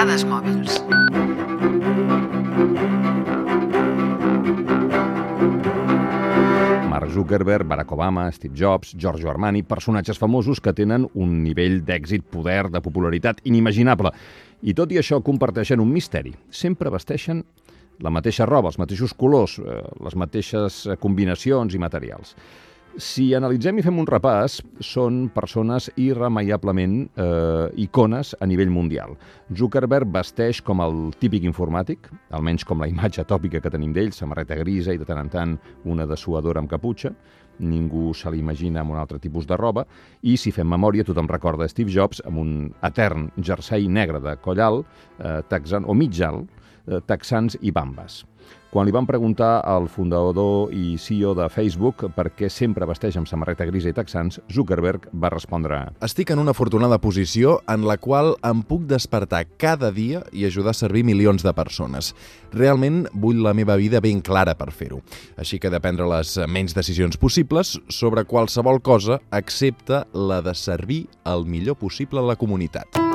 Dades mòbils. Mark Zuckerberg, Barack Obama, Steve Jobs, Giorgio Armani, personatges famosos que tenen un nivell d'èxit, poder, de popularitat inimaginable. I tot i això comparteixen un misteri. Sempre vesteixen la mateixa roba, els mateixos colors, eh, les mateixes combinacions i materials. Si analitzem i fem un repàs, són persones irremeiablement eh, icones a nivell mundial. Zuckerberg vesteix com el típic informàtic, almenys com la imatge tòpica que tenim d'ell, samarreta grisa i de tant en tant una dessuadora amb caputxa, ningú se l'imagina amb un altre tipus de roba, i si fem memòria tothom recorda Steve Jobs amb un etern jersei negre de coll alt, eh, texan, o eh, texans i bambes. Quan li van preguntar al fundador i CEO de Facebook per què sempre vesteix amb samarreta grisa i texans, Zuckerberg va respondre Estic en una afortunada posició en la qual em puc despertar cada dia i ajudar a servir milions de persones. Realment vull la meva vida ben clara per fer-ho. Així que de prendre les menys decisions possibles sobre qualsevol cosa, excepte la de servir el millor possible a la comunitat.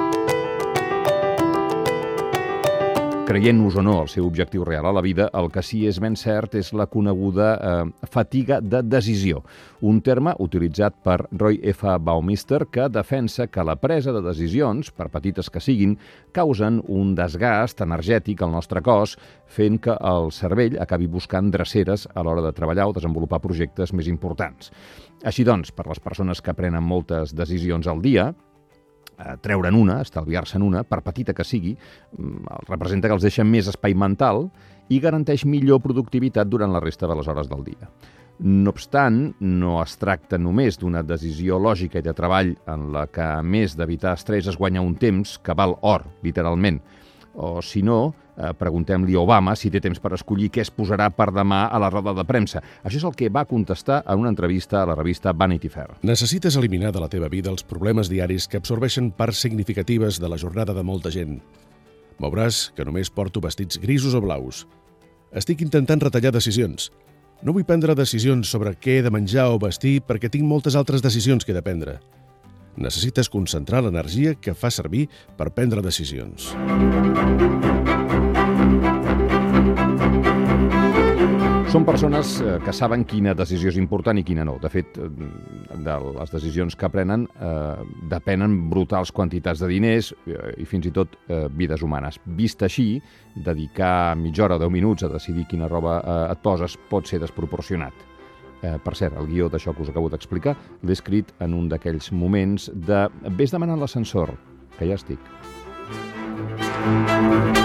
Creient-nos o no el seu objectiu real a la vida, el que sí és ben cert és la coneguda eh, fatiga de decisió, un terme utilitzat per Roy F. Baumister que defensa que la presa de decisions, per petites que siguin, causen un desgast energètic al nostre cos, fent que el cervell acabi buscant dreceres a l'hora de treballar o desenvolupar projectes més importants. Així doncs, per les persones que prenen moltes decisions al dia, eh, treure'n una, estalviar-se'n una, per petita que sigui, mm, representa que els deixa més espai mental i garanteix millor productivitat durant la resta de les hores del dia. No obstant, no es tracta només d'una decisió lògica i de treball en la que, a més d'evitar estrès, es guanya un temps que val or, literalment. O, si no, eh, preguntem-li a Obama si té temps per escollir què es posarà per demà a la roda de premsa. Això és el que va contestar en una entrevista a la revista Vanity Fair. Necessites eliminar de la teva vida els problemes diaris que absorbeixen parts significatives de la jornada de molta gent. Veuràs que només porto vestits grisos o blaus. Estic intentant retallar decisions. No vull prendre decisions sobre què he de menjar o vestir perquè tinc moltes altres decisions que he de prendre. Necessites concentrar l'energia que fa servir per prendre decisions. Són persones eh, que saben quina decisió és important i quina no. De fet, eh, de les decisions que prenen eh, depenen brutals quantitats de diners eh, i fins i tot eh, vides humanes. Vist així, dedicar mitja hora o 10 minuts a decidir quina roba eh, et poses pot ser desproporcionat. Eh, per cert, el guió d'això que us acabo d'explicar l'he escrit en un d'aquells moments de vés demanant l'ascensor, que ja estic. You.